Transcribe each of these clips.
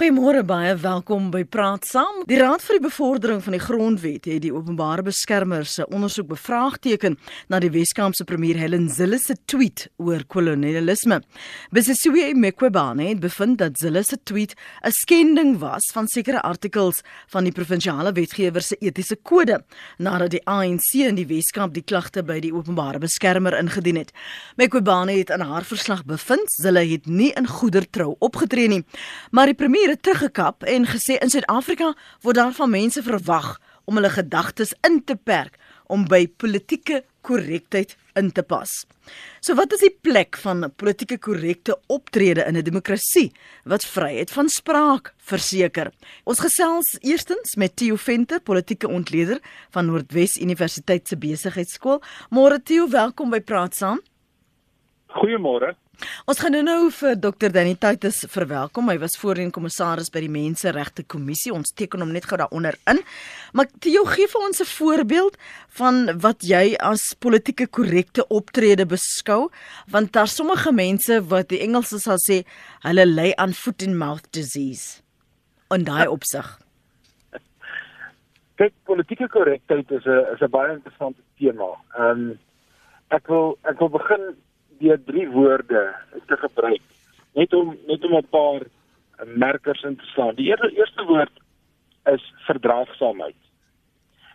Goeiemôre baie welkom by Praat Saam. Die Raad vir die Bevordering van die Grondwet het die openbare beskermer se ondersoek bevraagteken na die Weskaapse premier Helen Zille se tweet oor kolonialisme. Besisiwe Mqobane het bevind dat Zille se tweet 'n skending was van sekere artikels van die provinsiale wetgewer se etiese kode nadat die ANC in die Weskaap die klagte by die openbare beskermer ingedien het. Mqobane het in haar verslag bevind Zille het nie in goeie trou opgetree nie, maar die premier het teruggekap en gesê in Suid-Afrika word daar van mense verwag om hulle gedagtes in te perk om by politieke korrektheid in te pas. So wat is die plek van politieke korrekte optrede in 'n demokrasie wat vryheid van spraak verseker? Ons gesels eerstens met Theo Venter, politieke ontleder van Noordwes Universiteit se Besigheidsskool. Môre Theo, welkom by Praat Saam. Goeiemôre. Ons gaan nou nou vir Dr. Danny Tuitus verwelkom. Hy was voorheen kommissaris by die Menseregte Kommissie. Ons teken hom net gou daaronder in. Maar jy gee vir ons 'n voorbeeld van wat jy as politieke korrekte optrede beskou, want daar sommige mense wat die Engelse sal sê, hulle ly aan foot and mouth disease. En daai opsig. Kyk, politieke korrektheid is 'n is 'n baie interessante tema. Ehm um, ek wil ek wil begin deur drie woorde te gebruik net om net om 'n paar merkers in te slaan. Die eerste eerste woord is verdraagsaamheid.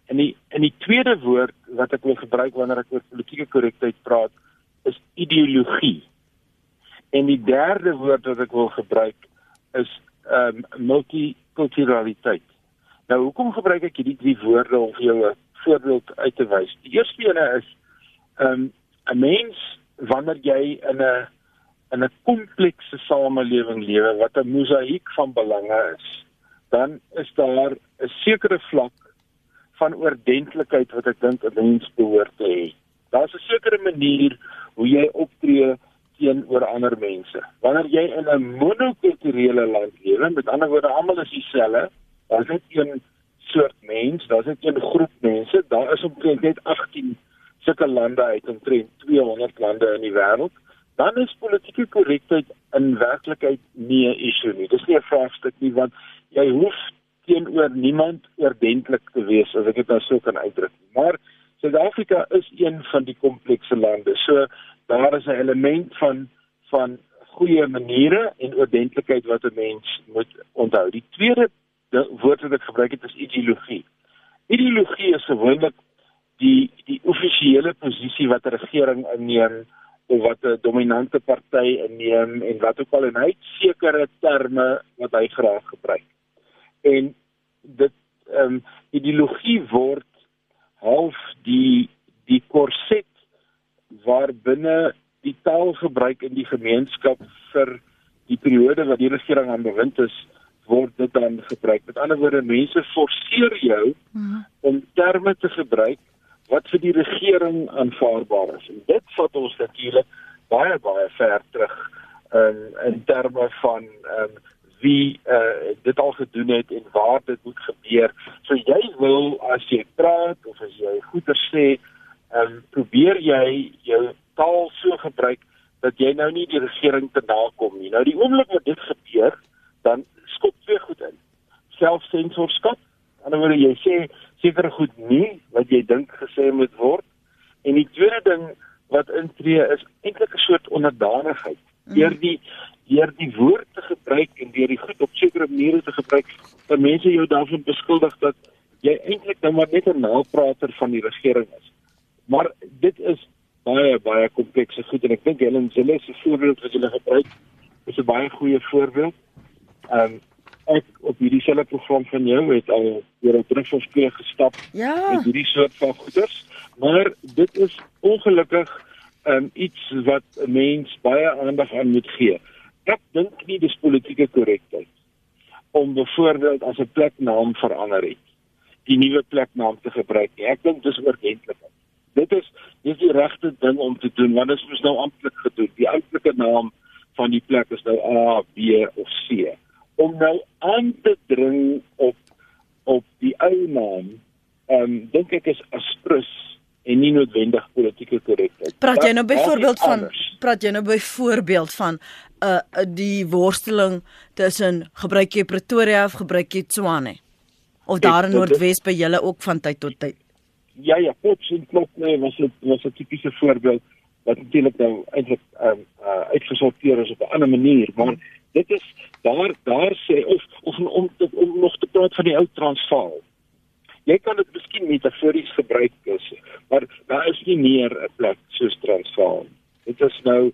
En die in die tweede woord wat ek wil gebruik wanneer ek oor politieke korrektheid praat is ideologie. En die derde woord wat ek wil gebruik is ehm um, multikulturaliteit. Nou hoekom gebruik ek hierdie drie woorde om vir jou 'n voorbeeld uit te wys? Die eerste een is ehm um, 'n mens wanneer jy in 'n in 'n komplekse samelewing lewe wat 'n mosaïek van belange is, dan is daar 'n sekere vlak van oordentlikheid wat ek dink 'n mens behoort te hê. Daar's 'n sekere manier hoe jy optree teenoor ander mense. Wanneer jy in 'n monokulturele land lewe, met ander woorde almal is dieselfde, daar's net een soort mens, daar's net een groep mense, daar is omtrent net 18 sulke lande uit omtrent 200 lande in die wêreld, dan is politieke korrektheid in werklikheid nie 'n issue nie. Dis nie 'n vraagstuk nie want jy hoef teenoor niemand oordentlik te wees as ek dit nou so kan uitdruk. Maar Suid-Afrika is een van die komplekse lande. So daar is 'n element van van goeie maniere en oordentlikheid wat 'n mens moet onthou. Die tweede woord wat ek gebruik het is ideologie. Ideologie is gewoonlik die offisiële posisie wat 'n regering inneem of wat 'n dominante party inneem en wat ook al en hy het sekere terme wat hy graag gebruik. En dit ehm um, ideologie word half die die korset waarbinne die taalgebruik in die gemeenskap vir die periode wat die regering aan bewind is word dit dan gebruik. Met ander woorde, mense forceer jou -hmm. om terme te gebruik wat vir die regering aanvaarbaar is. En dit vat ons natuurlik baie baie ver terug in in terme van ehm wie uh, dit al gedoen het en waar dit moet gebeur. So jy wil as jy praat of as jy goeie sê, ehm um, probeer jy jou taal so gebruik dat jy nou nie die regering te nakom nie. Nou die oomblik wat dit gebeur, dan skop twee goed in. Selfsensorskap. Aan die ander wyse jy sê seker goed nie wat jy dink gesê moet word. En die tweede ding wat intree is eintlik 'n soort onderdanigheid. Mm. Deur die deur die woord te gebruik en deur die goed op sekere maniere te gebruik, dat mense jou daarvan beskuldig dat jy eintlik nou maar net 'n naprater van die regering is. Maar dit is baie baie komplekse goed en ek dink Helen Zille se voorbeeld wat jy gebruik is 'n baie goeie voorbeeld. Ehm um, ek op hierdie selfe program van jou het al oor 'n drugsverspreek gestap ja. met hierdie soort van goeders, maar dit is ongelukkig um, iets wat 'n mens baie aandag aan moet gee. Ek dink nie dis politieke korrektheid om byvoorbeeld as 'n pleknaam verander het die nuwe pleknaam te gebruik nie. Ek dink dis oordentlik. Dit is dis die regte ding om te doen want dit is nou amptelik gedoen. Die amptelike naam van die plek is nou A, B of C om nou aan te dring op op die ou naam, ehm um, dink ek is aspres en nie noodwendig politieke korrektheid. Praat jy nou byvoorbeeld van praat jy nou byvoorbeeld van uh die worsteling tussen gebruik jy Pretoria of gebruik jy Tshwane? Of daar in Noordwes by julle ook van tyd tot tyd? Ja ja, Potchefstroom klop nee, was dit was 'n tipiese voorbeeld wat natuurlik nou eintlik um, uh, uitgesorteer is op 'n ander manier, maar dit is daar daar sê of of om om, om nog te praat van die ou Transvaal. Jy kan dit miskien metafories gebruik is, maar daar is nie meer 'n plek soos Transvaal. Dit is nou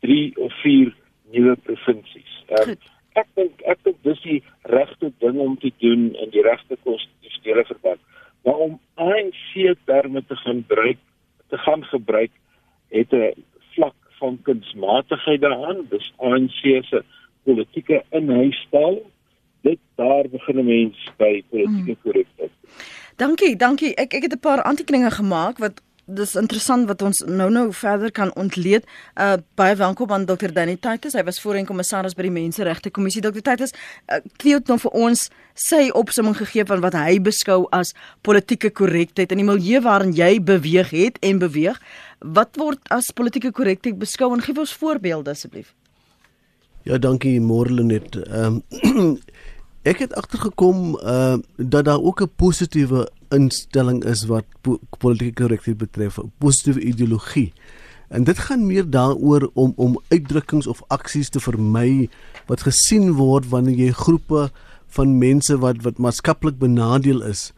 3 of 4 nuwe provinsies. Um, ek dink ek dink dis die regte ding om te doen in die regte konstitusionele verband. Maar om ANC terme te gaan gebruik te gaan gebruik het 'n vlak van kunsmatigheid daaraan. Dis ANC se politieke inhuistaal. Dit daar begin 'n mens by politieke hmm. korrektheid. Dankie, dankie. Ek ek het 'n paar aantekeninge gemaak wat dis interessant wat ons nou nou verder kan ontleed. Uh baie welkom aan Dr. Danny Titus. Hy was voorheen kommissaris by die Menseregte Kommissie. Dr. Titus, uh, het nou vir ons sy opsomming gegee van wat hy beskou as politieke korrektheid in die milieu waarin jy beweeg het en beweeg. Wat word as politieke korrektheid beskou en gee ons voorbeelde asseblief? Ja, dankie Morlenet. Ehm um, ek het agtergekom uh dat daar ook 'n positiewe instelling is wat po politieke korrektheid betref, positiewe ideologie. En dit gaan meer daaroor om om uitdrukkings of aksies te vermy wat gesien word wanneer jy groepe van mense wat wat maatskaplik benadeel is,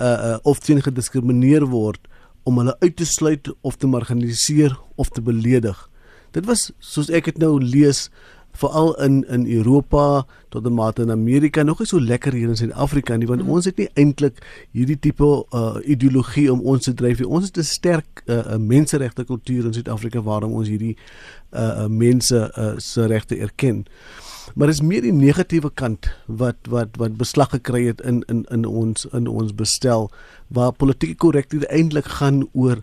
uh, uh of teen gediskrimineer word om hulle uit te sluit of te marginaliseer of te beledig. Dit was soos ek dit nou lees veral in in Europa tot 'n mate in Amerika nog nie so lekker hier in Suid-Afrika nie want mm. ons het nie eintlik hierdie tipe uh, ideologie om ons te dryf nie. Ons het 'n sterk uh, menseregte kultuur in Suid-Afrika waarom ons hierdie uh, mense uh, se regte erken. Maar is meer die negatiewe kant wat wat wat beslag gekry het in in in ons in ons bestel waar politieke korrektheid eintlik gaan oor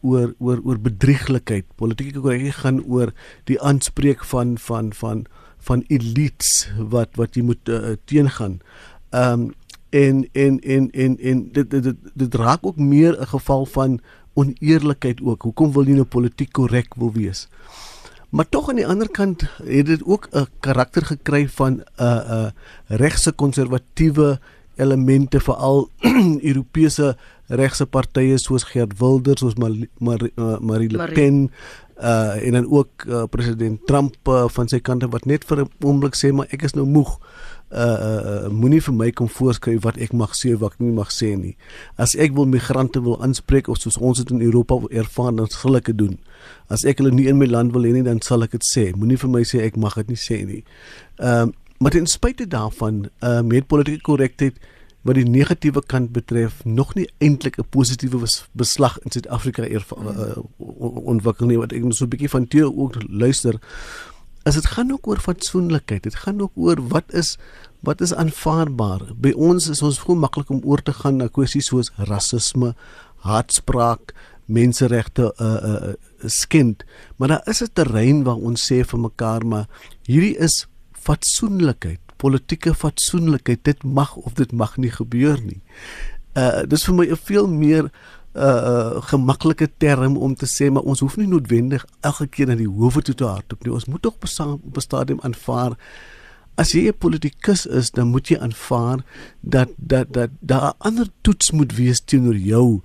oor oor oor bedrieglikheid. Politieke korrektheid gaan oor die aanspreek van van van van elites wat wat jy moet uh, teengaan. Ehm um, en en en en en dit dit dit, dit raak ook meer 'n geval van oneerlikheid ook. Hoekom wil jy nou politiek korrek wil wees? Maar tog aan die ander kant het dit ook 'n karakter gekry van 'n uh, 'n uh, regse konservatiewe elemente veral Europese regse partye soos Geert Wilders, soos Marie Mar Mar Marie Le Pen uh en dan ook uh, president Trump uh, van sy kant wat net vir 'n oomblik sê maar ek is nou moeg. Uh, uh, uh moenie vir my kom voorskryf wat ek mag sê wat ek nie mag sê nie. As ek wil migrante wil aanspreek of soos ons dit in Europa ervaar dan sal ek dit doen. As ek hulle nie in my land wil hê nie dan sal ek dit sê. Moenie vir my sê ek mag dit nie sê nie. Ehm uh, maar ten spyte daarvan uh met politieke korrektheid wat die negatiewe kant betref nog nie eintlik 'n positiewe beslag in Suid-Afrika uh, ontwikkel nie. Wat ek so 'n bietjie van teer ook luister. As dit gaan ook oor fatsoenlikheid dit gaan ook oor wat is wat is aanvaarbaar? By ons is ons vroeg maklik om oor te gaan na kwessies soos rasisme haatspraak menseregte uh, uh, skind maar daar is 'n terrein waar ons sê vir mekaar maar hierdie is fatsoenlikheid politieke fatsoenlikheid dit mag of dit mag nie gebeur nie. Uh dis vir my 'n veel meer uh, uh gemaklike term om te sê maar ons hoef nie noodwendig elke keer na die howe toe te hardloop nie. Ons moet tog op 'n stadium aanvaar as jy 'n politikus is, dan moet jy aanvaar dat dat dat daar ander toets moet wees teenoor jou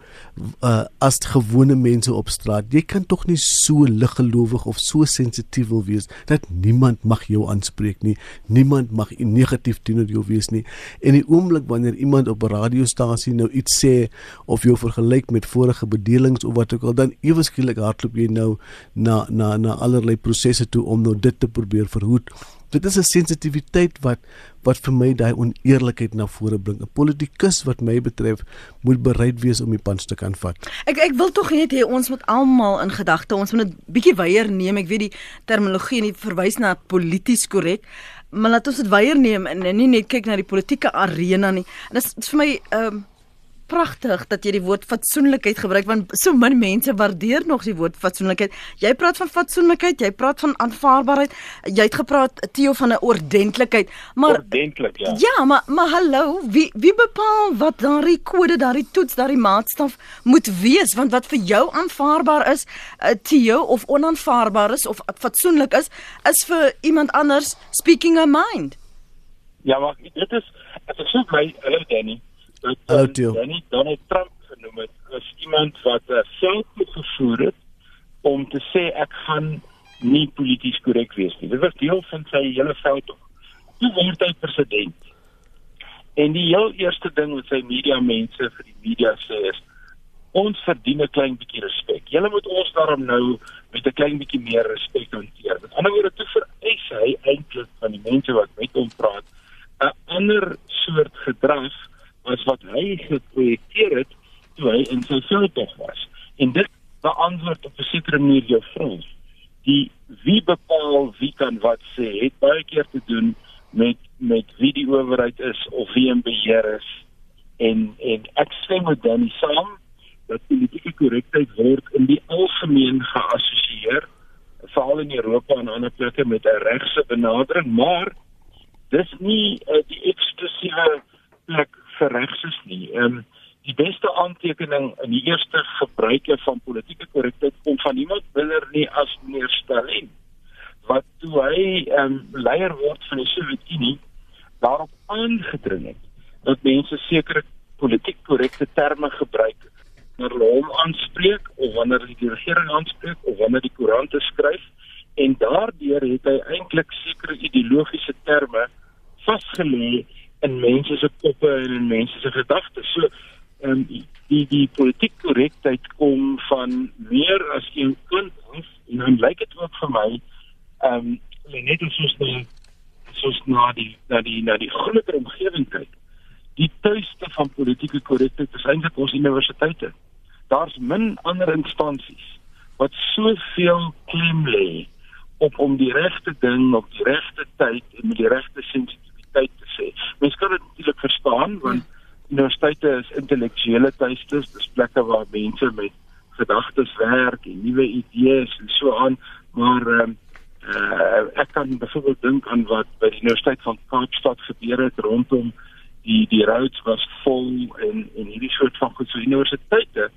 uh, as gewone mense op straat. Jy kan tog nie so liggelowig of so sensitief wil wees dat niemand mag jou aanspreek nie. Niemand mag negatief teenoor jou wees nie. En die oomblik wanneer iemand op 'n radiostasie nou iets sê of jou vergelyk met vorige bedelings of wat ook al, dan ewe skielik hardloop jy nou na na na allerlei prosesse toe om nou dit te probeer verhoed dit is 'n sensitiwiteit wat wat vir my daai oneerlikheid na vore bring. 'n Politikus wat my betref moet bereid wees om die pans te kan vat. Ek ek wil tog net hê ons moet almal in gedagte, ons moet 'n bietjie weier neem. Ek weet die terminologie en die verwys na polities korrek, maar laat ons dit weier neem en nie net kyk na die politieke arena nie. En dit is vir my ehm um, pragtig dat jy die woord fatsoenlikheid gebruik want so min mense waardeer nog die woord fatsoenlikheid. Jy praat van fatsoenlikheid, jy praat van aanvaarbaarheid. Jy het gepraat Theo van 'n ordentlikheid, maar ordentlik ja. Ja, maar maar hallo, wie wie bepaal wat daardie kode, daardie toets, daardie maatstaf moet wees? Want wat vir jou aanvaarbaar is, uh, Theo of onaanvaarbaar is of fatsoenlik is, is vir iemand anders speaking a mind. Ja, maar dit is as ek sê my hallo Danny, dat um, Theo. Danny Donald Trump genoem het as iemand wat uh, veld gevoer het om te sê ek gaan nie polities korrek wees nie. Dit was deel van sy hele veld. Toe word hy president. En die heel eerste ding wat sy media mense vir die media sê is ons verdien 'n klein bietjie respek. Julle moet ons daarom nou met 'n klein bietjie meer respek hanteer. Met ander woorde, toe vereis hy eintlik van die mense wat met hom praat 'n ander soort gedrag as wat hy geprojekteer het toe hy in sy veldtog was. En dit beantwoord op 'n sekere manier jou vraag. Die wie bepaal wie kan wat sê, het baie keer te doen met met wie die owerheid is of wie in beheer is. En en ek stem met Danny saam dat politieke korrektheid word in die algemeen geassosieer veral in Europa en ander plekke met 'n regse benadering, maar dis nie uh, die eksklusiewe plek vir regses nie. Ehm um, die beste aantekening in die eerste gebruike van politieke korrektheid kom van iemand minder nie as meneer Stalin wat toe hy ehm um, leier word van die Sowjetunie daarop aangedring het dat mense sekere politiek korrekte terme gebruik wanneer hulle hom aanspreek of wanneer die regering aanspreek of wanneer die koerante skryf en daardeur het hy eintlik sekere ideologiese terme vasgelê in mense se koppe en in mense se gedagtes. So ehm um, die die politiek korrektheid kom van meer as een kant af en dan lyk dit ook vir my ehm um, net as ons nou soos na die na die na die groter omgewing kyk. Die tuiste van politieke korrektheid is eintlik ons universiteite. Daar's min ander instansies wat soveel klem lê op om die regte ding op die regte tyd en met die regte sensitiwiteit te sê. Mens kan dit natuurlik verstaan want universiteite is intellektuele tuistes, dis plekke waar mense met gedagtes werk en nuwe idees en so aan, maar ehm uh, ek kan byvoorbeeld dink aan wat by die Universiteit van Kaapstad gebeur het rondom die die roads was vol en en hierdie soort van goed so universiteite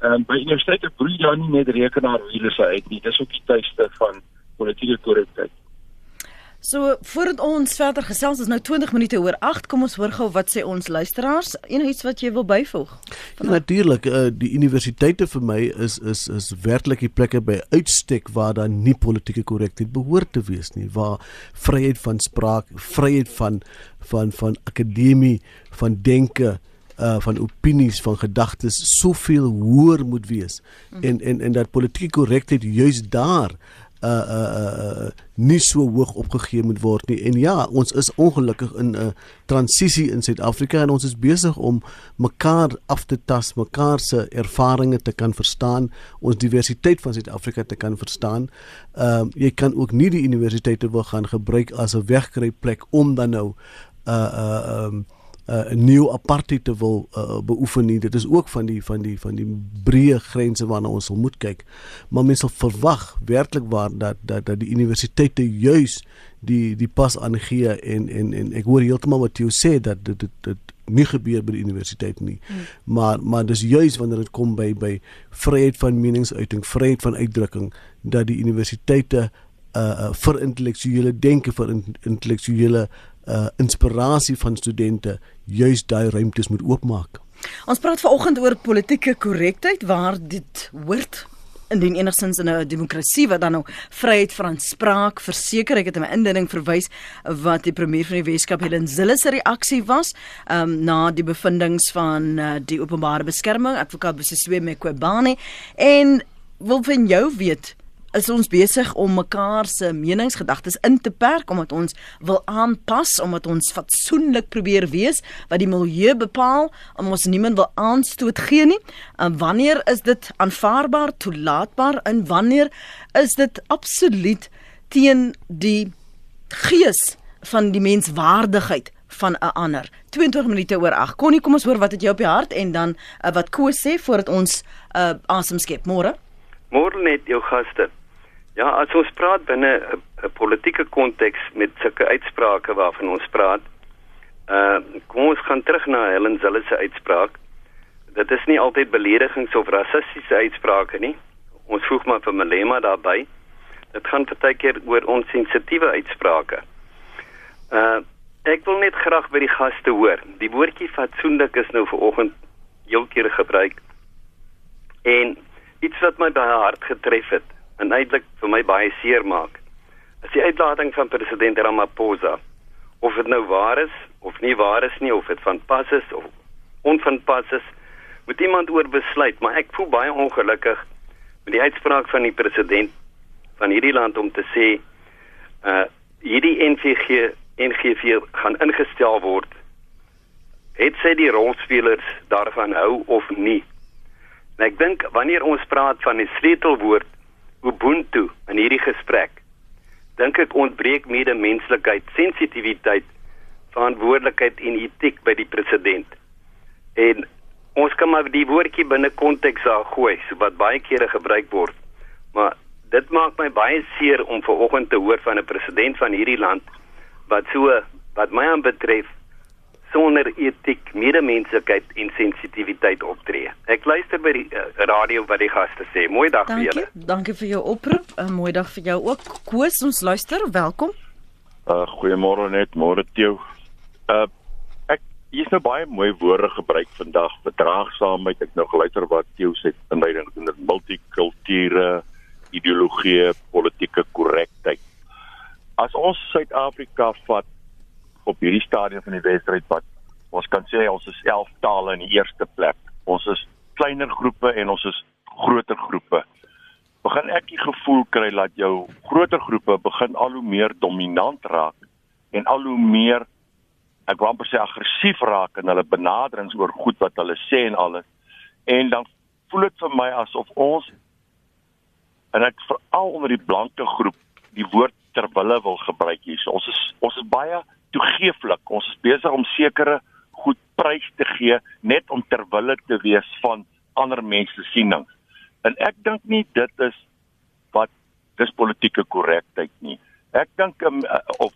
ehm um, by universiteite broei daar nie net rekenaarwiele se uit nie dis ook die tuiste van politieke korrektheid So voordat ons verder gesels is nou 20 minute oor 8 kom ons hoor gou wat sê ons luisteraars. Enigiets wat jy wil byvoeg? Ja, Natuurlik, uh, die universiteite vir my is is is werklik die plekke by uitstek waar daar nie politieke korrektheid behoort te wees nie, waar vryheid van spraak, vryheid van van van akademie, van denke uh van opinies van gedagtes soveel hoër moet wees. En en en dat politieke korrektheid juis daar uh uh uh nie so hoog opgegee moet word nie. En ja, ons is ongelukkig in 'n uh, transisie in Suid-Afrika en ons is besig om mekaar af te tas, mekaar se ervarings te kan verstaan, ons diversiteit van Suid-Afrika te kan verstaan. Ehm uh, jy kan ook nie die universiteite wil gaan gebruik as 'n wegkruipplek om dan nou uh uh um, uh, 'n nuwe apartheid te wil uh, beoefen nie. Dit is ook van die van die van die breë grense waarna ons sal moet kyk. Maar mense sal verwag werklik waar dat dat dat die universiteite juis die die pas aangee en en en ek hoor heeltemal wat jy sê dat dit dit, dit nie gebeur by die universiteit nie. Hmm. Maar maar dis juis wanneer dit kom by by vryheid van meningsuiting, vryheid van uitdrukking dat die universiteite uh, uh vir intellektuele denke vir in, intellektuele uh inspirasie van studente juis daai ruimtes moet oopmaak. Ons praat vanoggend oor politieke korrektheid waar dit hoort indien enigstens in 'n demokrasie wat dan nou vryheid van spraak verseker ek het in my indiening verwys wat die premier van die Weskaap Helen Zille se reaksie was um, na die bevindinge van uh, die openbare beskerming advokaat Bosisiwe Mqobane en wil van jou weet is ons besig om mekaar se meningsgedagtes in te perk omdat ons wil aanpas omdat ons fatsoenlik probeer wees wat die milieu bepaal om ons niemand wil aanstoot gee nie en wanneer is dit aanvaarbaar toelaatbaar en wanneer is dit absoluut teen die gees van die menswaardigheid van 'n ander. 22 minute oor 8. Connie, kom ons hoor wat het jy op die hart en dan uh, wat Koos sê voordat ons uh, asem skep. Môre. Môre net jou gaste. Ja, as ons praat binne 'n politieke konteks met sulke uitsprake waarvan ons praat, uh kom ons gaan terug na Helen Zille se uitspraak. Dit is nie altyd beledigings of rassistiese uitsprake nie. Ons voeg maar vir Malema daarbey. Dit gaan partykeer oor onsensitiewe uitsprake. Uh ek wil net graag by die gaste hoor. Die woordjie fatsoenlik is nou vanoggend heel keer gebruik. En iets wat my baie hard getref het en eintlik vir my baie seer maak. Is die uitlating van president Ramaphosa. Of dit nou waar is of nie waar is nie of dit van pas is of onvanpas is, moet iemand oor besluit, maar ek voel baie ongelukkig met die uitspraak van die president van hierdie land om te sê uh hierdie NVG NGV gaan ingestel word. Het sy die rolspelers daarvan hou of nie? En ek dink wanneer ons praat van die sleutelwoord Ubuntu in hierdie gesprek, dink ek ontbreek medemenslikheid, sensitiwiteit, verantwoordelikheid en etiek by die president. En ons kan maar die woordjie binne konteks daar gooi, so wat baie kere gebruik word. Maar dit maak my baie seer om ver oggend te hoor van 'n president van hierdie land wat so wat my aan betref sonder etiek, medemenslikheid en sensitiwiteit optree. Ek luister by die uh, radio wat die gaste sê. Mooi dag Dankie, vir julle. dankie vir jou oproep. 'n Mooi dag vir jou ook. Koos, ons luister. Welkom. Uh goeiemôre net, môre Theo. Uh ek hier's nou baie mooi woorde gebruik vandag. Verdraagsaamheid. Ek nou geluister wat Theo sê in leiding in dit multikulture, ideologie, politieke korrektheid. As ons Suid-Afrika vat op hierdie stadium van die wedstryd wat ons kan sê ons is 11 tale in die eerste plek. Ons is kleiner groepe en ons is groter groepe. Begin ek die gevoel kry dat jou groter groepe begin al hoe meer dominant raak en al hoe meer ek wou amper sê aggressief raak in hulle benaderings oor goed wat hulle sê en alles. En dan voel dit vir my asof ons en ek veral onder die blanke groep die woord terwille wil gebruik hier. So, ons is ons is baie toegeeflik. Ons is besig om sekere goed prys te gee net om terwille te wees van ander mense se sienings. En ek dink nie dit is wat dis politieke korrektheid nie. Ek dink um, of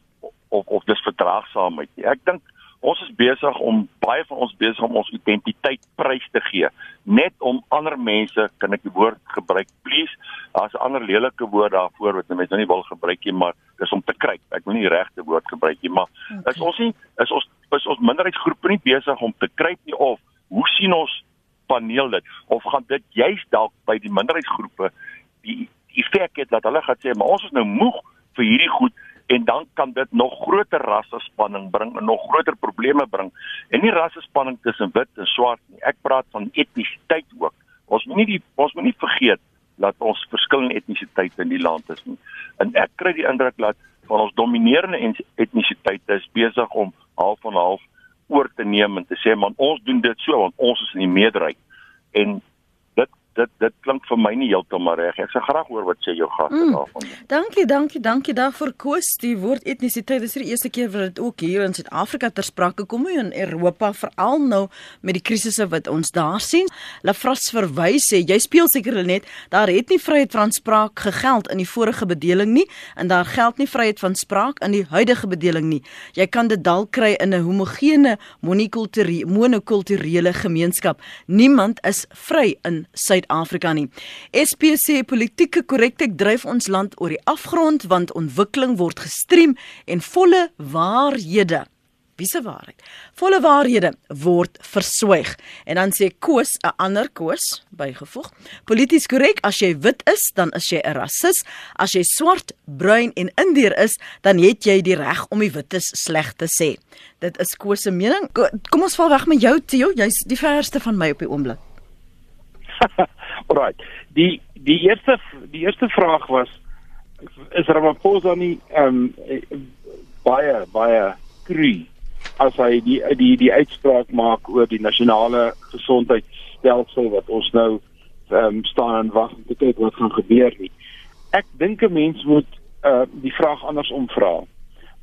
of of dis verdraagsaamheid nie. Ek dink ons is besig om baie van ons besig om ons identiteit prys te gee. Net om ander mense kan ek die woord gebruik please? Daar's 'n ander lelike woord daarvoor wat mense nou nie wil gebruik nie maar dis om te kry ek wil nie die regte woord gebruik nie maar okay. is ons nie is ons is ons minderheidsgroepe nie besig om te kry nie of hoe sien ons paneel dit? Of gaan dit juist dalk by die minderheidsgroepe die effek het dat hulle gaan sê maar ons is nou moeg vir hierdie goed en dan kan dit nog groter rassespanning bring en nog groter probleme bring. En nie rassespanning tussen wit en swart nie. Ek praat van etnisiteit ook. Ons moet nie die ons moet nie vergeet dat ons verskillende etnisiteite in die land is nie. En ek kry die indruk dat van ons dominerende etnisiteite is besig om half en half oor te neem en te sê man ons doen dit so want ons is in die meerderheid. En dit dit klink vir my nie heeltemal reg. Ek sê graag hoor wat sê jou gaste mm. daarvan. Dankie, dankie, dankie daarvoor Koos. Die woord etnisiteit is die eerste keer wat dit ook hier in Suid-Afrika ter sprake kom in Europa, veral nou met die krisisse wat ons daar sien. Lafras verwys sê jy speel seker net daar het nie vryheid van spraak gegeld in die vorige bedeling nie en daar geld nie vryheid van spraak in die huidige bedeling nie. Jy kan dit dalk kry in 'n homogene monokulturele gemeenskap. Niemand is vry in Suid Suid-Afrika nie. SP sê politieke korrektheid dryf ons land oor die afgrond want ontwikkeling word gestrem en volle waarhede Wiese waarheid. Volle waarhede word verswyg. En dan sê Koos, 'n ander Koos bygevoeg. Polities korrek, as jy wit is, dan is jy 'n rasis. As jy swart, bruin en indeer is, dan het jy die reg om die wites sleg te sê. Dit is Koos se mening. Kom ons val weg met jou Theo, jy's die verste van my op die oomblik. Alright. Die die eerste die eerste vraag was is Ramaphosa nie ehm um, baie baie kru as hy die die die uitspraak maak oor die nasionale gesondheidstelsel wat ons nou ehm um, staan en wag om te kyk wat gaan gebeur nie. Ek dink 'n mens moet uh die vraag andersom vra.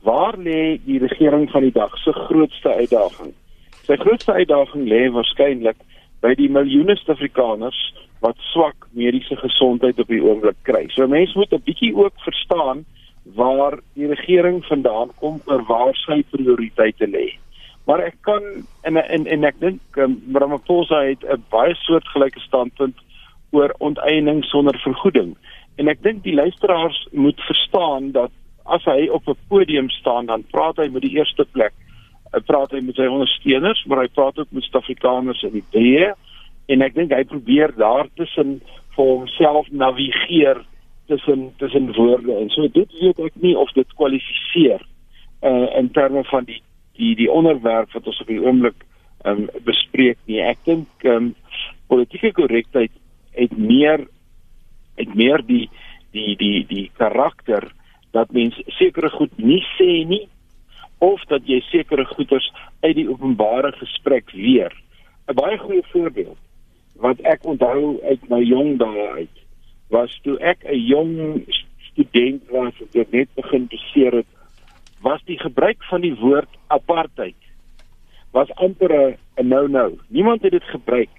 waar lê die regering van die dag se grootste uitdaging? Sy grootste uitdaging lê waarskynlik by die miljoene Suid-Afrikaners wat swak mediese gesondheid op die oomblik kry. So mense moet 'n bietjie ook verstaan waar die regering vandaan kom oor waar sy prioriteite lê. Maar ek kan en en en ek dink um, Ramaphosa het 'n baie soortgelyke standpunt oor onteiening sonder vergoeding. En ek dink die luisteraars moet verstaan dat as hy op 'n podium staan dan praat hy met die eerste plek hy praat hy met sy ondersteuners, maar hy praat ook met Suid-Afrikaners in die breë en ek dink hy probeer daartussen vir homself navigeer tussen tussen woorde en so. Dit weet ek nie of dit kwalifiseer uh, in terme van die die die onderwerp wat ons op die oomblik um, bespreek nie. Ek dink um, politieke korrektheid het meer het meer die die die die karakter dat mens sekere goed nie sê nie of dat jy sekere goeders uit die openbare gesprek weer. 'n Baie goeie voorbeeld wat ek onthou uit my jong dae uit was toe ek 'n jong student was en ek net begin beseer het was die gebruik van die woord apartheid was amper 'n no-no. Niemand het dit gebruik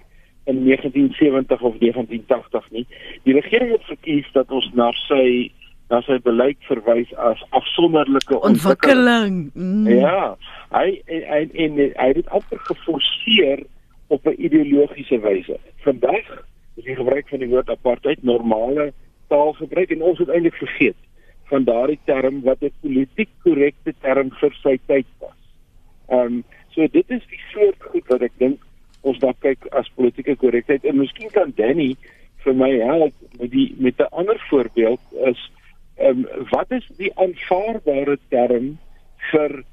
in 1970 of 1980 nie. Die regering het verkies dat ons na sy na sy beleid verwys as afsonderlike ontwikkeling. Mm. Ja, hy hy en hy het dit amper geforseer op 'n ideologiese wyse. Vandag is die gebruik van die woord apartheid normale taalgebruik en ons het eintlik vergeet van daardie term wat 'n politiek korrekte term vir sy tyd was. Ehm um, so dit is die soort goed wat ek dink ons daar kyk as politieke korrektheid en miskien kan Danny vir my help met die met 'n ander voorbeeld is um, wat is die aanvaarbare term vir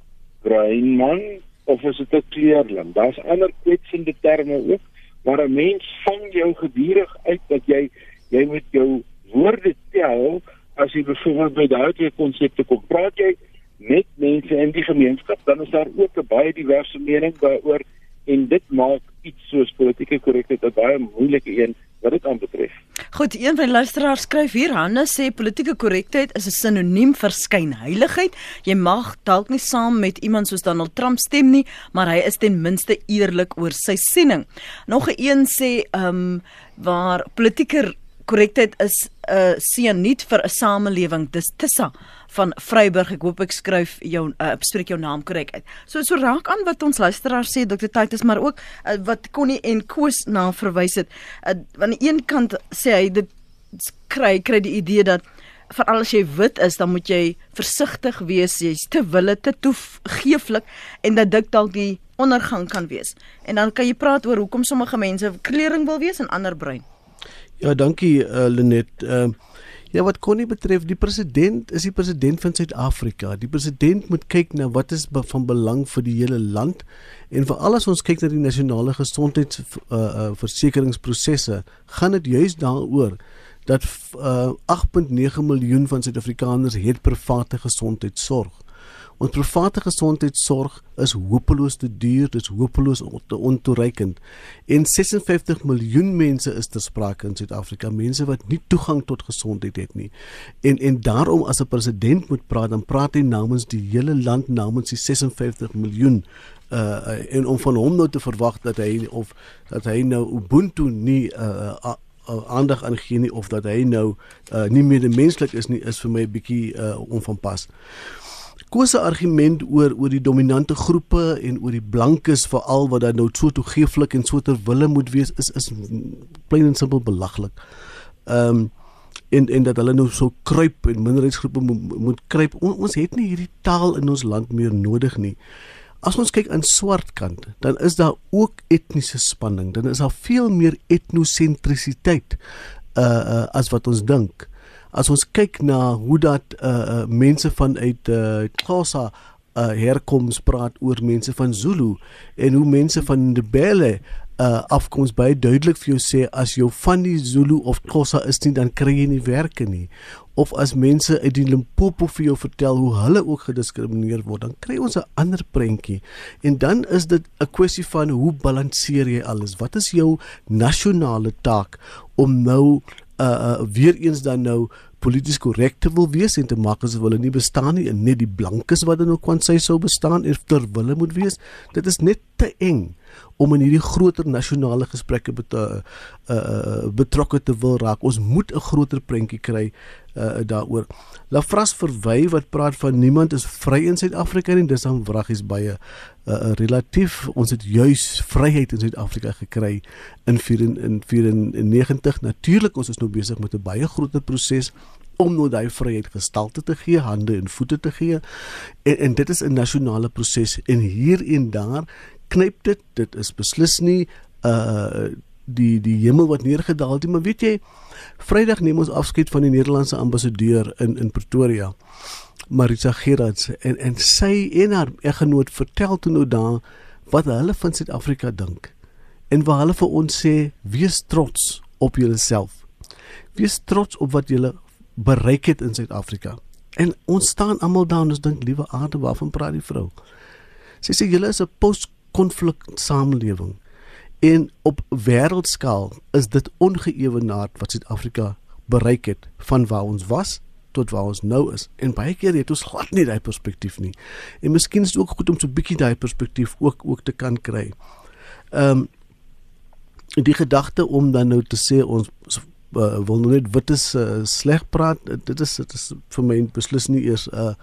bruin man of is dit 'n kleurling? Daar's ander kwetsende terme ook waar 'n mens vang jou gedurig uit dat jy jy moet jou woorde tel as jy byvoorbeeld by daardie konsepte kom. Praat jy met mense in die gemeenskap, dan is daar ook 'n baie diverse mening daaroor en dit maak iets soos politieke korrektheid 'n baie moeilike een wat dit aanbetref. Goed, een van die luisteraars skryf hier: Hannes sê politieke korrektheid is 'n sinoniem vir skynheiligheid. Jy mag dalk nie saam met iemand soos Donald Trump stem nie, maar hy is ten minste eerlik oor sy siening. Nog 'n een sê, ehm um, waar politieke korrektheid is 'n uh, sianiet vir 'n samelewing. Dis Tissa van Vryburg. Ek hoop ek skryf jou uh, spreek jou naam korrek uit. So so raak aan wat ons luisteraar sê Dr. Titus, maar ook uh, wat Connie en Koos na verwys het. Uh, aan die een kant sê hy dit kry kry die idee dat veral as jy wit is, dan moet jy versigtig wees. Jy's te wille te toegeeflik en dat dit dalk die ondergang kan wees. En dan kan jy praat oor hoekom sommige mense kleuring wil wees en ander bruin. Ja, dankie uh, Lenet. Ehm uh, ja, wat Connie betref, die president is die president van Suid-Afrika. Die president moet kyk na wat is van belang vir die hele land en veral as ons kyk na die nasionale gesondheids uh, uh, versekeringsprosesse, gaan dit juis daaroor dat uh, 8.9 miljoen van Suid-Afrikaners het private gesondheidsorg. Ons private gesondheidsorg is hopeloos te duur, dit is hopeloos te ontoereikend. En 56 miljoen mense is ter sprake in Suid-Afrika, mense wat nie toegang tot gesondheid het nie. En en daarom as 'n president moet praat, dan praat hy namens die hele land, namens die 56 miljoen uh en om van hom nou te verwag dat hy of dat hy nou Ubuntu nie uh, uh aandag aan gee nie of dat hy nou uh, nie meer menslik is nie is vir my 'n bietjie uh, onvanpas. Koos se argument oor oor die dominante groepe en oor die blankes veral wat dan nou so toegeeflik en so ter wille moet wees is is plain en simpel belaglik. Ehm um, en en dat hulle nou so kruip en minderheidsgroepe moet, moet kruip. On, ons het nie hierdie taal in ons land meer nodig nie. As ons kyk aan swart kant, dan is daar ook etniese spanning. Dan is daar veel meer etnosentrisiteit uh uh as wat ons dink as ons kyk na hoe dat uh, mense vanuit uh Xhosa uh herkoms praat oor mense van Zulu en hoe mense van Ndebele uh afkoms baie duidelik vir jou sê as jy van die Zulu of Xhosa is nie dan kry jy nie werke nie. Of as mense uit die Limpopo vir jou vertel hoe hulle ook gediskrimineer word dan kry ons 'n ander prentjie. En dan is dit 'n kwessie van hoe balanseer jy alles? Wat is jou nasionale taak om nou uh, uh weer eens dan nou polities korrek te wil wees en te maak asof hulle nie bestaan nie en net die blankes wat in ook kan sy sou bestaan en ter wille moet wees. Dit is net te eng om in hierdie groter nasionale gesprekke bet, uh, uh, betrokke te wil raak. Ons moet 'n groter prentjie kry uh, daaroor. Lafras verwy wat praat van niemand is vry in Suid-Afrika nie. Dis dan wraggies baie uh, relatief. Ons het juis vryheid in Suid-Afrika gekry in 94. Natuurlik ons is nou besig met 'n baie groter proses om nou daai vryheid gestalte te gee, hande en voete te gee. En, en dit is 'n nasionale proses en hier en daar knyp dit. Dit is beslis nie uh die die hemel wat neergedaal het, maar weet jy, Vrydag neem ons afskeid van die Nederlandse ambassadeur in in Pretoria. Marisa Gerards en en sy en haar eggenoot vertel toe nou daar wat hulle van Suid-Afrika dink. En waar hulle vir ons sê, wees trots op julleself. Wees trots op wat julle bereik het in Suid-Afrika. En ons staan almal daar en ons dink, liewe aarde, waarvan praat die vrou? Sy sê julle is 'n post konflik samelewing. En op wêreldskaal is dit ongeëwenaard wat Suid-Afrika bereik het van waar ons was tot waar ons nou is. En baie keer het ons glad nie daai perspektief nie. En miskien is dit ook goed om so 'n bietjie daai perspektief ook ook te kan kry. Ehm um, die gedagte om dan nou te sê ons uh, wil nou net wit is uh, sleg praat, dit is dit is vir my beslis nie eers 'n uh,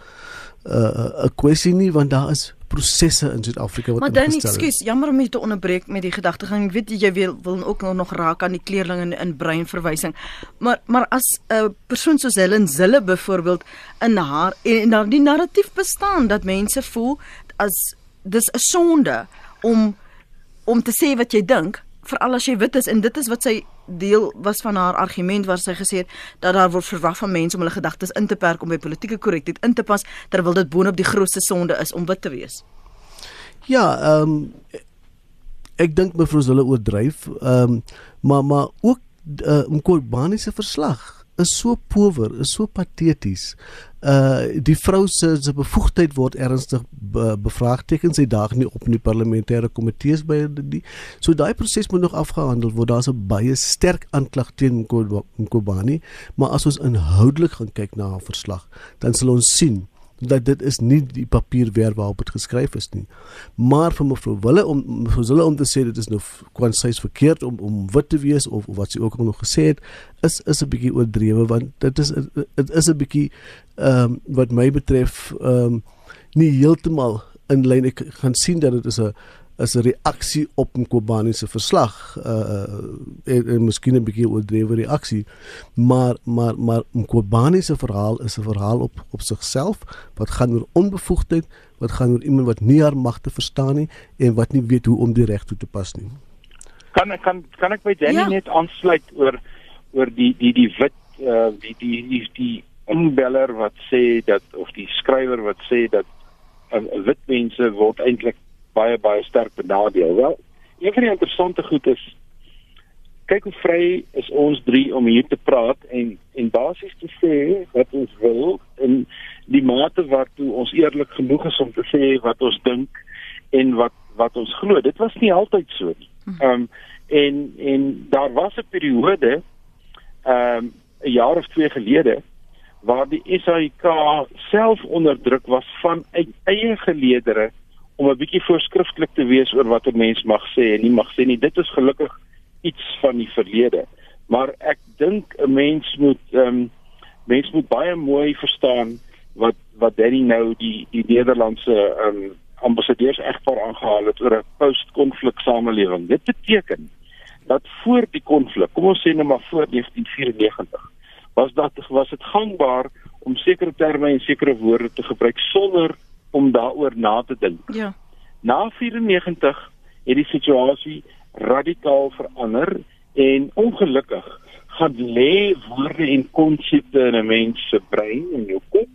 'n uh, 'n kwessie nie want daar is prosesse in Suid-Afrika wat Maar dan ekskuus, jammer om te onderbreek met die gedagtegang. Ek weet jy wil wil ook nog, nog raak aan die kleerling in in breinverwysing. Maar maar as 'n uh, persoon soos Helen Zille byvoorbeeld in haar en daar die narratief bestaan dat mense voel as dis 'n sonde om om te sê wat jy dink veral as jy wit is en dit is wat sy deel was van haar argument waar sy gesê het dat daar word verwag van mense om hulle gedagtes in te perk om by politieke korrektheid in te pas terwyl dit boonop die grootste sonde is om wit te wees. Ja, ehm um, ek dink mevrou hulle oordryf, ehm um, maar maar ook uh, Mkobani se verslag is so power, is so pateties. Uh die vrou se se bevoegdheid word ernstig be, bevraagteken. Sy daag nie op in die parlementêre komitees by die so daai proses moet nog afgehandel word. Daar's 'n baie sterk aanklag teen Mkobani, maar as ons inhoudelik gaan kyk na haar verslag, dan sal ons sien dat dit is nie die papier werd waarop dit geskryf is nie. Maar vir mevrou Wille om mevrou Wille om te sê dit is nou kwansies verkeerd om om wit te wees of, of wat sy ook al nog gesê het, is is 'n bietjie oordrewe want dit is dit is 'n bietjie ehm um, wat my betref ehm um, nie heeltemal in lyn ek gaan sien dat dit is 'n as 'n reaksie op Mkobani se verslag uh en, en miskien 'n bietjie oordrewe reaksie maar maar maar Mkobani se verhaal is 'n verhaal op op sigself wat gaan oor onbevoegdheid wat gaan oor iemand wat nie haar magte verstaan nie en wat nie weet hoe om die reg toe te pas nie kan ek kan kan ek by Danny ja. net aansluit oor oor die die die wit uh die die die die inbeller wat sê dat of die skrywer wat sê dat uh, wit mense word eintlik baie baie sterk benadeel. Wel, een van die interessante goed is kyk hoe vry is ons drie om hier te praat en en basies te sê wat ons wil in die mate waartoe ons eerlik genoeg is om te sê wat ons dink en wat wat ons glo. Dit was nie altyd so nie. Hm. Ehm um, en en daar was 'n periode ehm um, 'n jaar of twee gelede waar die SAIK self onderdruk was van eie geleedere om 'n bietjie voorskrifklik te wees oor wat 'n mens mag sê en nie mag sê nie. Dit is gelukkig iets van die verlede. Maar ek dink 'n mens moet ehm um, mens moet baie mooi verstaan wat wat Danny nou die die Nederlandse ehm um, ambassadeurs egpaar aangehaal het oor 'n post-konflik samelewing. Dit beteken dat voor die konflik, kom ons sê net maar voor 1994, was dat was dit gangbaar om sekere terme en sekere woorde te gebruik sonder om daaroor na te dink. Ja. Na 94 het die situasie radikaal verander en ongelukkig gaan lê woorde en konsepte in 'n mens se brein en jou kop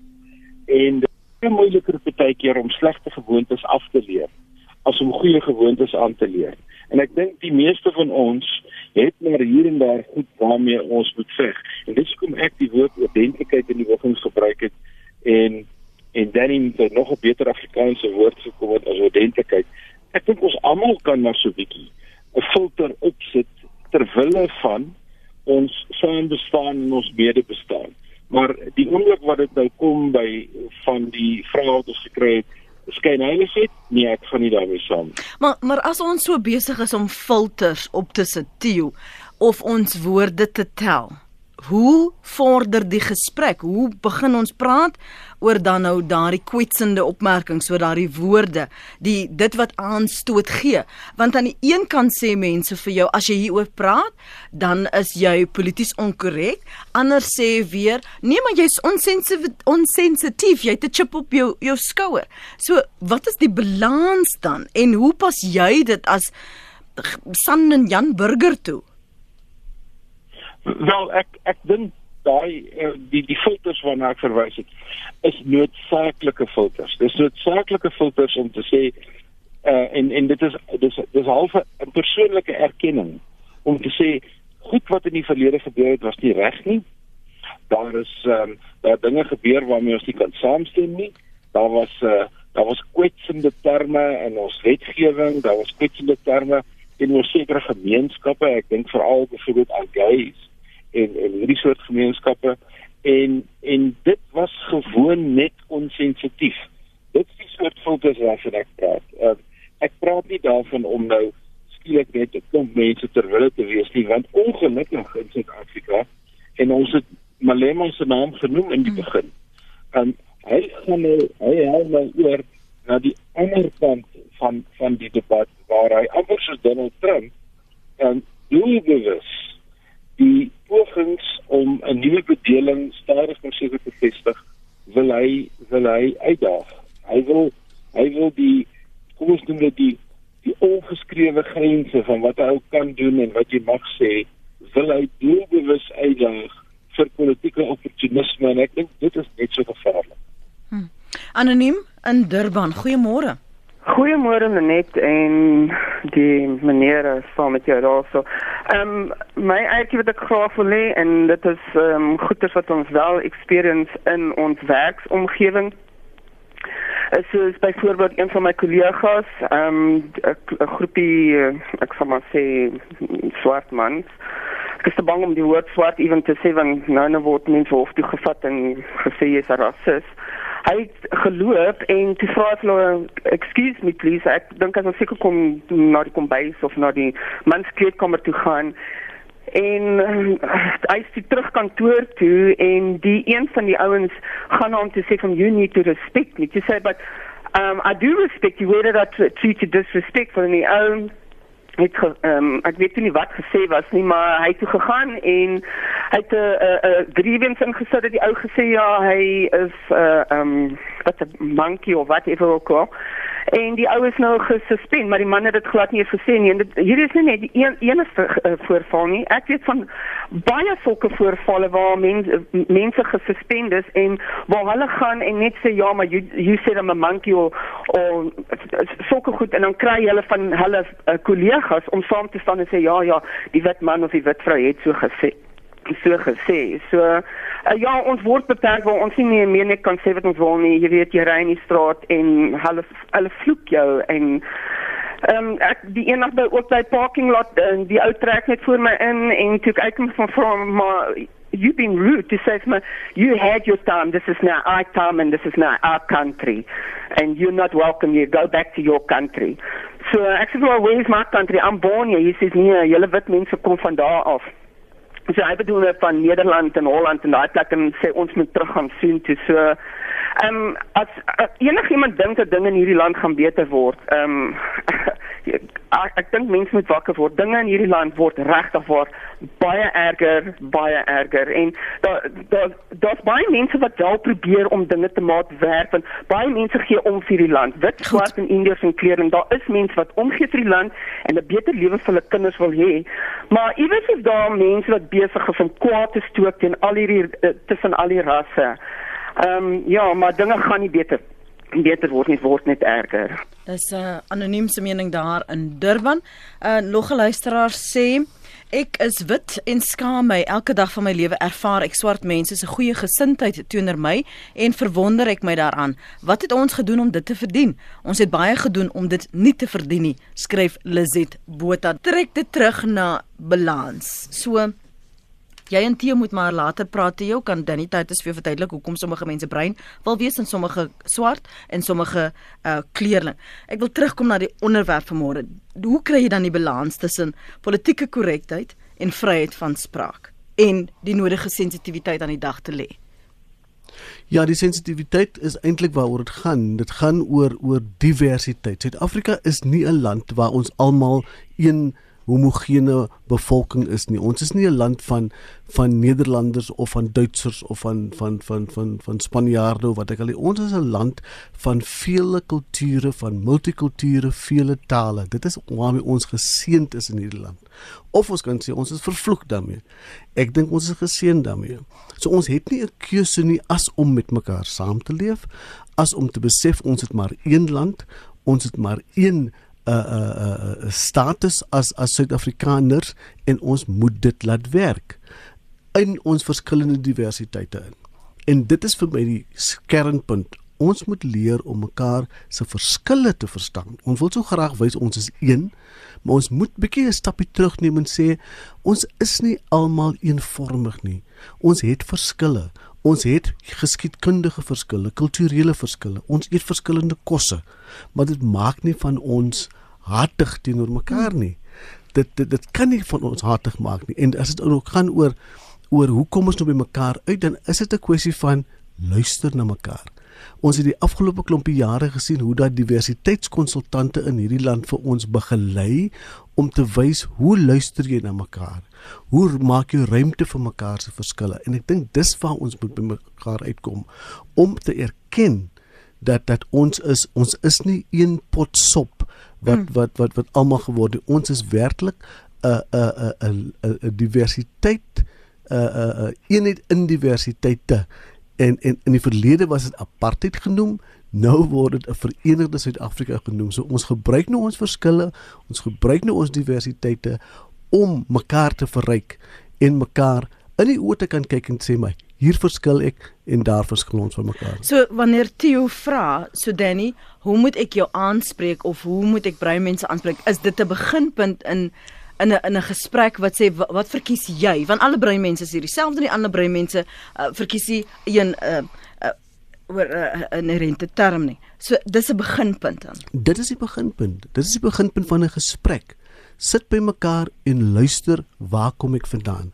en dit is moeiliker baie keer om slegte gewoontes af te leer as om goeie gewoontes aan te leer. En ek dink die meeste van ons het maar hier en daar goed waarmee ons moet veg. En dis hoekom ek die woord identiteit in die wogings gebruik het en en dan in die nog 'n beter Afrikaanse woord gekom het as ordentlikheid. Ek dink ons almal kan maar so 'n bietjie 'n filter opsit ter wille van ons saambestaan en ons medebestaan. Maar die oomblik wat dit nou kom by van die vrae wat ons gekry het, skyn heiligheid? Nee, ek gaan nie daarmee saam. Maar maar as ons so besig is om filters op te sit, Tio, of ons woorde te tel. Hoe vorder die gesprek? Hoe begin ons praat oor dan nou daardie kwetsende opmerkings, so daardie woorde, die dit wat aanstoot gee? Want aan die een kant sê mense vir jou as jy hieroor praat, dan is jy polities onkorrek. Ander sê weer, nee, maar jy's onsensitief, onsensitief, jy het 'n chip op jou jou skouer. So, wat is die balans dan en hoe pas jy dit as San en Jan Burger toe? Wel ek ek dink daai eh, die die filters waarna ek verwys het is noodsaaklike filters. Dis noodsaaklike filters om te sê uh, en en dit is dis dis half 'n persoonlike erkenning om te sê goed wat in die verlede gebeur het was nie reg nie. Daar is um, daar dinge gebeur waarmee ons nie kan saamstem nie. Daar was uh, daar was kwetsende terme in ons wetgewing, daar was kwetsende terme in ons sekere gemeenskappe. Ek dink veral byvoorbeeld aan gays en en hierdie soort gemeenskappe en en dit was gewoon net onsensitief. Dit is die soort filters waarvan ek praat. Uh, ek praat nie daarvan om nou skielik net 'n klomp mense terwille te wees nie, want ongelukkig in Suid-Afrika en ons het Malema se naam genoem in die hmm. begin. En hy gaan nou hy hou nou oor na die ander kant van van die debat waar hy amper soos Donald Trump en doelbewus die pogings om 'n nuwe bedeling stadig maar seker te vestig wil hy wil hy uitdaag. Hy wil hy wil die kom ons noem dit die die ongeskrewe grense van wat hy kan doen en wat jy mag sê, wil hy doelbewus uitdaag vir politieke opportunisme en ek dink dit is net so gevaarlik. Hm. Anoniem in Durban. Goeiemôre. Goeiemôre Net en die meneer saam met jou daarso. Ehm um, my eie wat ek graag wil hê en dit is ehm um, goeders wat ons wel experience in ons werksomgewing. Es is byvoorbeeld een van my kollegas, ehm um, 'n groepie ek sal maar sê swart mans. Ek is te bang om die woord swart ewen te sê want nou nou word mense hof toe gevat en gesê jy's 'n rasis hy het geloop en toe vra hy hulle excuse me please ek dink as ons seker kom na die kombuis of na die manskleedkamer toe gaan. En uh, hy is terug kantoor toe en die een van die ouens gaan hom toe sê from you need to respect me. To say but um i do respect you whether that treat you disrespectful. In the own het ehm um, ek weet nie wat gesê was nie maar hy het toe gegaan en hy het 'n uh, 'n uh, grievance ingesit dat die ou gesê ja hy is 'n uh, ehm um, wat 'n monkey of whatever ook al en die ou is nou gesuspend maar die man het dit glad nie gesê nie. En dit, hier is nie net die een enigste uh, voorval nie. Ek weet van baie sulke voorvalle waar mense mense gesuspend is en waar hulle gaan en net sê ja maar you, you said I'm a monkey of of sulke goed en dan kry hulle van hulle uh, kollegas om saam te staan en sê ja ja die wit man of die wit vrou het so gesê so gesê. So uh, ja, ons word beperk waar ons nie meer, meer net kan sê wat ons wil nie. Jy weet jy ry in die straat en hulle hulle vloek jou en ehm um, ek die eendag by ook by parking lot en die ou trek net voor my in en toe ek kom van van maar you've been rude to say to me you had your time this is now our time and this is now our country and you're not welcome you go back to your country. So ek sê well where's my country? I'm born here. He says nee, julle wit mense kom van daar af. So hy bedoel net van Nederland en Holland en daai plek en sê ons moet terug gaan sien toe. So ehm um, as uh, enigiemand dink dat dinge in hierdie land gaan beter word, ehm um, ek, ek dink mense moet wakker word. Dinge in hierdie land word regtig waar baie erger, baie erger en daar daar daar's baie mense wat wel probeer om dinge te maak werk en baie mense gee om vir die land. Wit, swart en indiërs en kleure en daar is mense wat omgee vir die land en 'n beter lewe vir hulle kinders wil hê. Maar iewers is daar mense wat besig is om kwaad te stook teen al hierdie uh, tussen al die rasse. Ehm um, ja, maar dinge gaan nie beter beter word nie, word net erger. Dis 'n uh, anoniemse mening daar in Durban. 'n uh, Nog 'n luisteraar sê Ek is wit en skaam my elke dag van my lewe ervaar ek swart mense se goeie gesindheid teenoor my en verwonder ek my daaraan. Wat het ons gedoen om dit te verdien? Ons het baie gedoen om dit nie te verdien nie, skryf Lizet Botha. Trek dit terug na balans. So Jy en Theo moet maar later praat te jou kan Danny Titus vir jou verduidelik hoekom sommige mense bruin wil wees en sommige swart en sommige uh kleurling. Ek wil terugkom na die onderwerp vanmôre. Hoe kry jy dan die balans tussen politieke korrektheid en vryheid van spraak en die nodige sensitiwiteit aan die dag te lê? Ja, die sensitiwiteit is eintlik waaroor dit gaan. Dit gaan oor oor diversiteit. Suid-Afrika is nie 'n land waar ons almal een homogene bevolking is nie. Ons is nie 'n land van van Nederlanders of van Duitsers of van van van van van Spanjaarde of wat ek al nie. Ons is 'n land van vele kulture, van multikulture, vele tale. Dit is waarmee ons geseënd is in hierdie land. Of ons kan sê ons is vervloek daarmee. Ek dink ons is geseënd daarmee. So ons het nie 'n keuse nie as om met mekaar saam te leef, as om te besef ons het maar een land, ons het maar een 'n uh, 'n uh, uh, status as as Suid-Afrikaners en ons moet dit laat werk in ons verskillende diversiteite in. En dit is vir my die kernpunt. Ons moet leer om mekaar se verskille te verstaan. Ons wil so graag wys ons is een, maar ons moet bietjie 'n stapie terugneem en sê ons is nie almal eenvormig nie. Ons het verskille. Ons het geskiedkundige verskille, kulturele verskille. Ons eet verskillende kosse. Maar dit maak nie van ons hartig teenoor mekaar nie. Dit dit dit kan nie van ons hartig maak nie. En as dit ook gaan oor oor hoe kom ons nou by mekaar uit, dan is dit 'n kwessie van luister na mekaar. Ons het die afgelope klompie jare gesien hoe dat diversiteitskonsultante in hierdie land vir ons begelei om te wys hoe luister jy na mekaar? Hoe maak jy ruimte vir mekaar se verskille? En ek dink dis waar ons moet by mekaar uitkom om te erken dat dat ons is ons is nie een pot sop wat mm. wat wat wat almal geword het. Ons is werklik 'n 'n 'n 'n diversiteit 'n 'n 'n eenheid in diversiteite. En en in die verlede was dit apartheid genoem. Nou word dit 'n verenigde Suid-Afrika genoem. So ons gebruik nou ons verskille, ons gebruik nou ons diversiteite om mekaar te verryk en mekaar in die oë te kan kyk en sê my hier verskil ek en daar verskil ons van mekaar. So wanneer Theo vra, so Danny, hoe moet ek jou aanspreek of hoe moet ek brein mense aanspreek? Is dit 'n beginpunt in in 'n in 'n gesprek wat sê wat, wat verkies jy? Want alle brein mense is hier dieselfde, die ander brein mense uh, verkies nie een uh, uh, oor 'n uh, rente term nie. So dis 'n beginpunt dan. Dit is die beginpunt. Dit is die beginpunt van 'n gesprek. Sit by mekaar en luister, waar kom ek vandaan?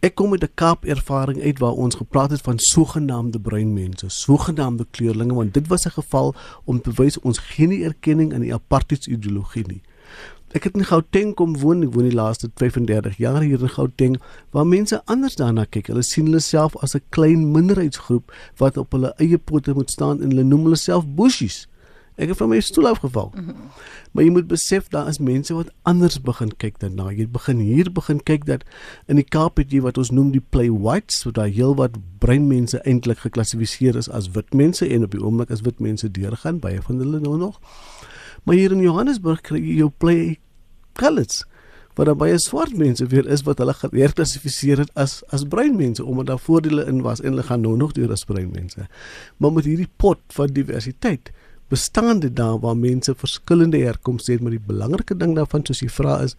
Ek kom met 'n Kaap ervaring uit waar ons gepraat het van sogenaamde breinmense, sogenaamde kleurlinge want dit was 'n geval om te wys ons geen erkenning aan die apartheid ideologie nie. Ek het in Gauteng kom woon, ek woon die laaste 35 jaar hier in Gauteng waar mense anders daarna kyk. Hulle sien hulle self as 'n klein minderheidsgroep wat op hulle eie pote moet staan en hulle noem hulle self bushies. Ek het van my stoel afgeval. Mm -hmm. Maar jy moet besef daar is mense wat anders begin kyk daarna. Jy begin hier begin kyk dat in die Kaap het jy wat ons noem die play whites, so daai heel wat bruin mense eintlik geklassifiseer is as wit mense en op die oomblik as wit mense deurgaan baie van hulle nou nog. Maar hier in Johannesburg kry jy jou play colors dan baie swart mense weer is wat hulle geklassifiseer het as as bruin mense omdat daar voordele in was en hulle gaan nou nog deur as bruin mense. Maar met hierdie pot van diversiteit bestaande daar waar mense verskillende herkomste het, maar die belangrike ding daarvan soos jy vra is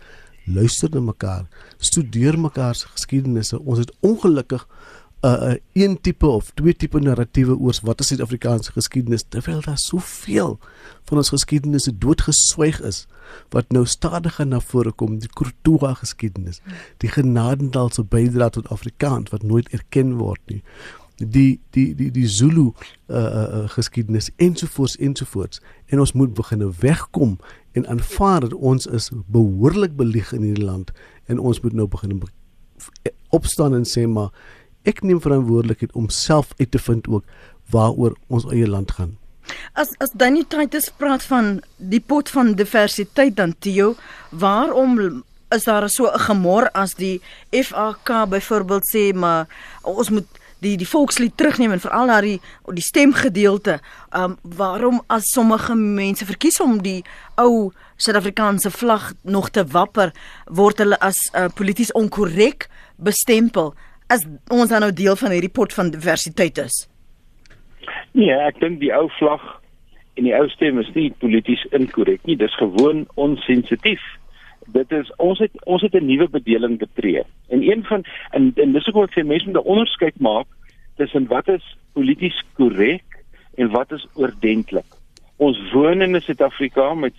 luister na mekaar, studeer mekaar se geskiedenisse. Ons het ongelukkig uh, 'n uh, een tipe of twee tipe narratiewe oor wat is Suid-Afrikaanse geskiedenis terwyl daar soveel van ons geskiedenisse doodgeswyg is wat nou stadiger na vore kom die Kurtua geskiedenis die Genadendalse bydrae tot Afrikaans wat nooit erken word nie die die die die Zulu uh, uh, geskiedenis ensovoorts ensovoorts. En ons moet begin wegkom en aanvaar dat ons is behoorlik belieg in hierdie land en ons moet nou begin opstaan en sê maar ek neem verantwoordelikheid om self uit te vind ook waaroor ons eie land gaan As as Danny Titus praat van die pot van diversiteit dan Theo, waarom is daar so 'n gemor as die FAK byvoorbeeld sê maar ons moet die die volkslied terugneem en veral daai die, die stemgedeelte. Um waarom as sommige mense verkies om die ou Suid-Afrikaanse vlag nog te wapper, word hulle as uh, polities onkorrek bestempel as ons nou deel van hierdie pot van diversiteit is. Nee, ek dink die ou vlag en die ou stem is nie polities inkorrek nie, dis gewoon onsensitief. dit is ons het ons het 'n nuwe bedeling betree. En een van en, en dis hoekom ek sê mense moet 'n onderskeid maak tussen wat is polities korrek en wat is oordentlik. Ons woon in 'n Suid-Afrika met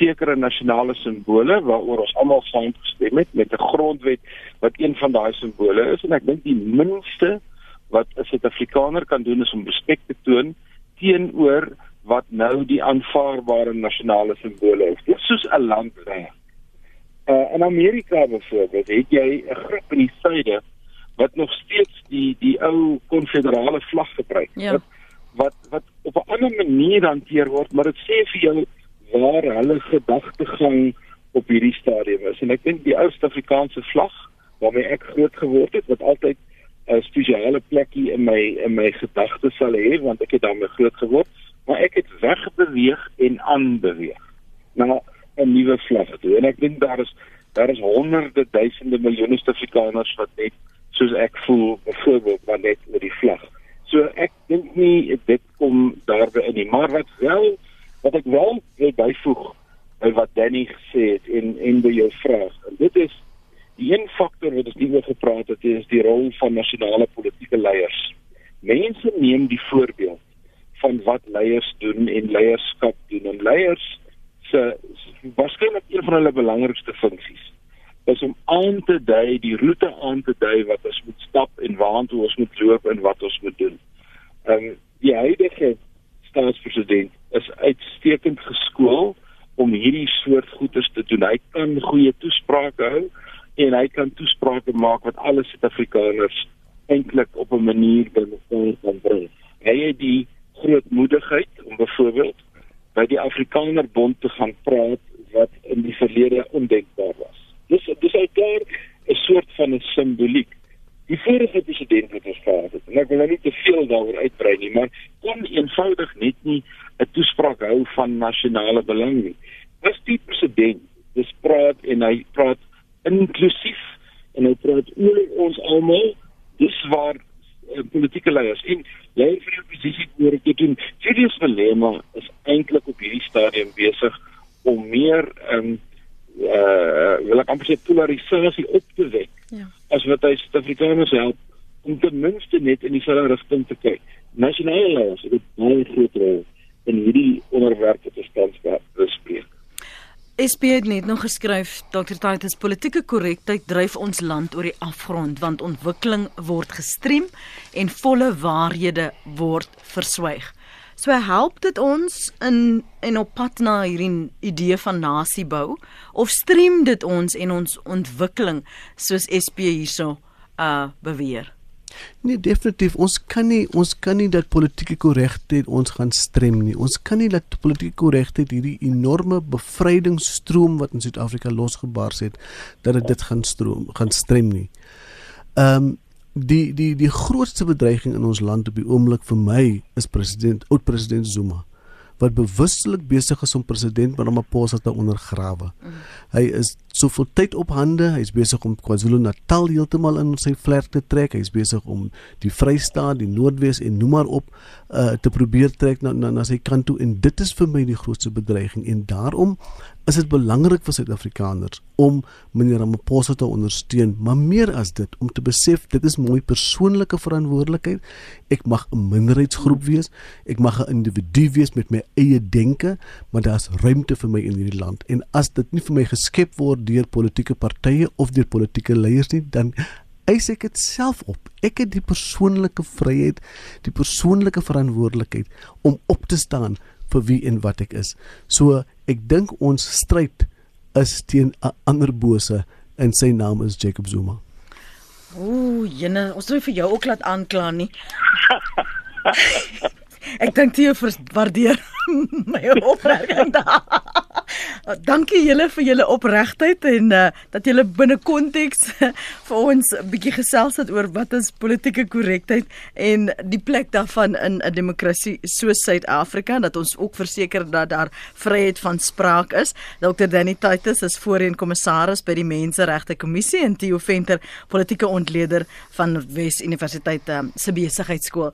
sekere nasionale simbole waaroor ons almal saamgestem het met 'n grondwet wat een van daai simbole is en ek dink die minste wat 'n Suid-Afrikaner kan doen is om respek te toon teenoor wat nou die aanvaarbare nasionale simbole is. Dit is soos 'n land reg. Uh, in Amerika byvoorbeeld het jy 'n groep in die suide wat nog steeds die die ou konfederale vlag gebruik. Ja. Wat, wat wat op 'n ander manier hanteer word, maar dit sê vir jou waar hulle gedagtegang op hierdie stadium is. En ek dink die ou Suid-Afrikaanse vlag waarmee ek groot geword het, wat altyd 'n spesiale plekkie in my in my gedagtes sal hê want ek het daarmee groot geword, maar ek het wegbeweeg en aanbeweeg na 'n nuwe vlag toe. En ek dink daar is daar is honderde duisende miljoene Suid-Afrikaners wat net soos ek voel byvoorbeeld wat net met die vlag. So ek dink nie dit kom daarby in nie, maar wat wel wat ek wel wil byvoeg by wat Danny gesê het en en by jou vraag. En dit is die een faktor wat ons nie oor gepraat het is die rol van nasionale politieke leiers. Mense neem die voorbeeld van wat leiers doen en leierskap doen en leiers se waarskynlik een van hulle belangrikste funksies is om aan te dui die roete aan te dui wat ons moet stap en waartoe ons moet loop en wat ons moet doen. Ehm um, die huidige staatspresident is uitstekend geskool om hierdie soort goeders te doen. Hy kan goeie toesprake hou en hy kan toesprake maak wat alle Suid-Afrikaners eintlik op 'n manier bymekaar kan bring. Hy het die grootmoedigheid om byvoorbeeld by die Afrikaner Bond te gaan praat wat in die verlede ondenkbaar was. Dis dis uit daar 'n soort van 'n simboliek. Die vorige president het ons gehad het. En ek wil nou nie te veel daaroor uitbrei nie, maar kon eenvoudig net nie 'n toespraak hou van nasionale belang nie. As die president dis praat en hy praat inklusief en hy praat oor ons almal, dis waar uh, politieke leiers en leiers van die oppositie oor te doen. Julius Malema is eintlik op hierdie stadium besig om meer ehm um, uh wil ek amper sê polarisasie op te wek. Ja. As wat hy Suid-Afrikaners help om ten minste net in dieselfde rigting te kyk. Nasionale leiers het baie groot rol in hierdie onderwerp wat ons tans bespreek. SP het net nog geskryf Dr. Titus politieke korrektheid dryf ons land oor die afgrond want ontwikkeling word gestrem en volle waarhede word verswyg. So help dit ons in en op pad na hierdie idee van nasiebou of strem dit ons en ons ontwikkeling soos SP hierso uh beweer? Nee, definitief. Ons kan nie ons kan nie dat politieke korregtheid ons gaan strem nie. Ons kan nie dat politieke korregtheid hierdie enorme bevrydingsstroom wat in Suid-Afrika losgebars het, dat dit dit gaan stroom, gaan strem nie. Ehm um, die die die grootste bedreiging in ons land op die oomblik vir my is president oud president Zuma wat bewustelik besig is om president Ramaphosa te ondergrawe. Mm. Hy is soveel tyd op hande, hy is besig om KwaZulu-Natal heeltemal in sy vlek te trek. Hy is besig om die Vrystaat, die Noordwes en noem maar op uh, te probeer trek na, na na sy kant toe en dit is vir my die grootste bedreiging en daarom is dit belangrik vir Suid-Afrikaners om meneer Ramaphosa te ondersteun, maar meer as dit om te besef dit is my persoonlike verantwoordelikheid. Ek mag 'n minderheidsgroep wees, ek mag 'n individu wees met my eie denke, maar daar's ruimte vir my in hierdie land. En as dit nie vir my geskep word deur politieke partye of deur politieke leiers nie, dan eis ek dit self op. Ek het die persoonlike vryheid, die persoonlike verantwoordelikheid om op te staan vir wie en wat ek is. So ek dink ons stryd is teen 'n ander bose en sy naam is Jacob Zuma. Ooh, jene, ons wil vir jou ook laat aankla nie. Ek dink jy waardeer my opmerking. Dankie julle vir julle opregtheid en uh, dat julle binne konteks vir ons 'n bietjie gesels het oor wat is politieke korrektheid en die plek daarvan in 'n demokrasie soos Suid-Afrika dat ons ook verseker dat daar vryheid van spraak is. Dr. Danny Titus is voorheen kommissaris by die Menseregte Kommissie en Theo Venter, politieke ontleder van Wes Universiteit um, se besigheidskool.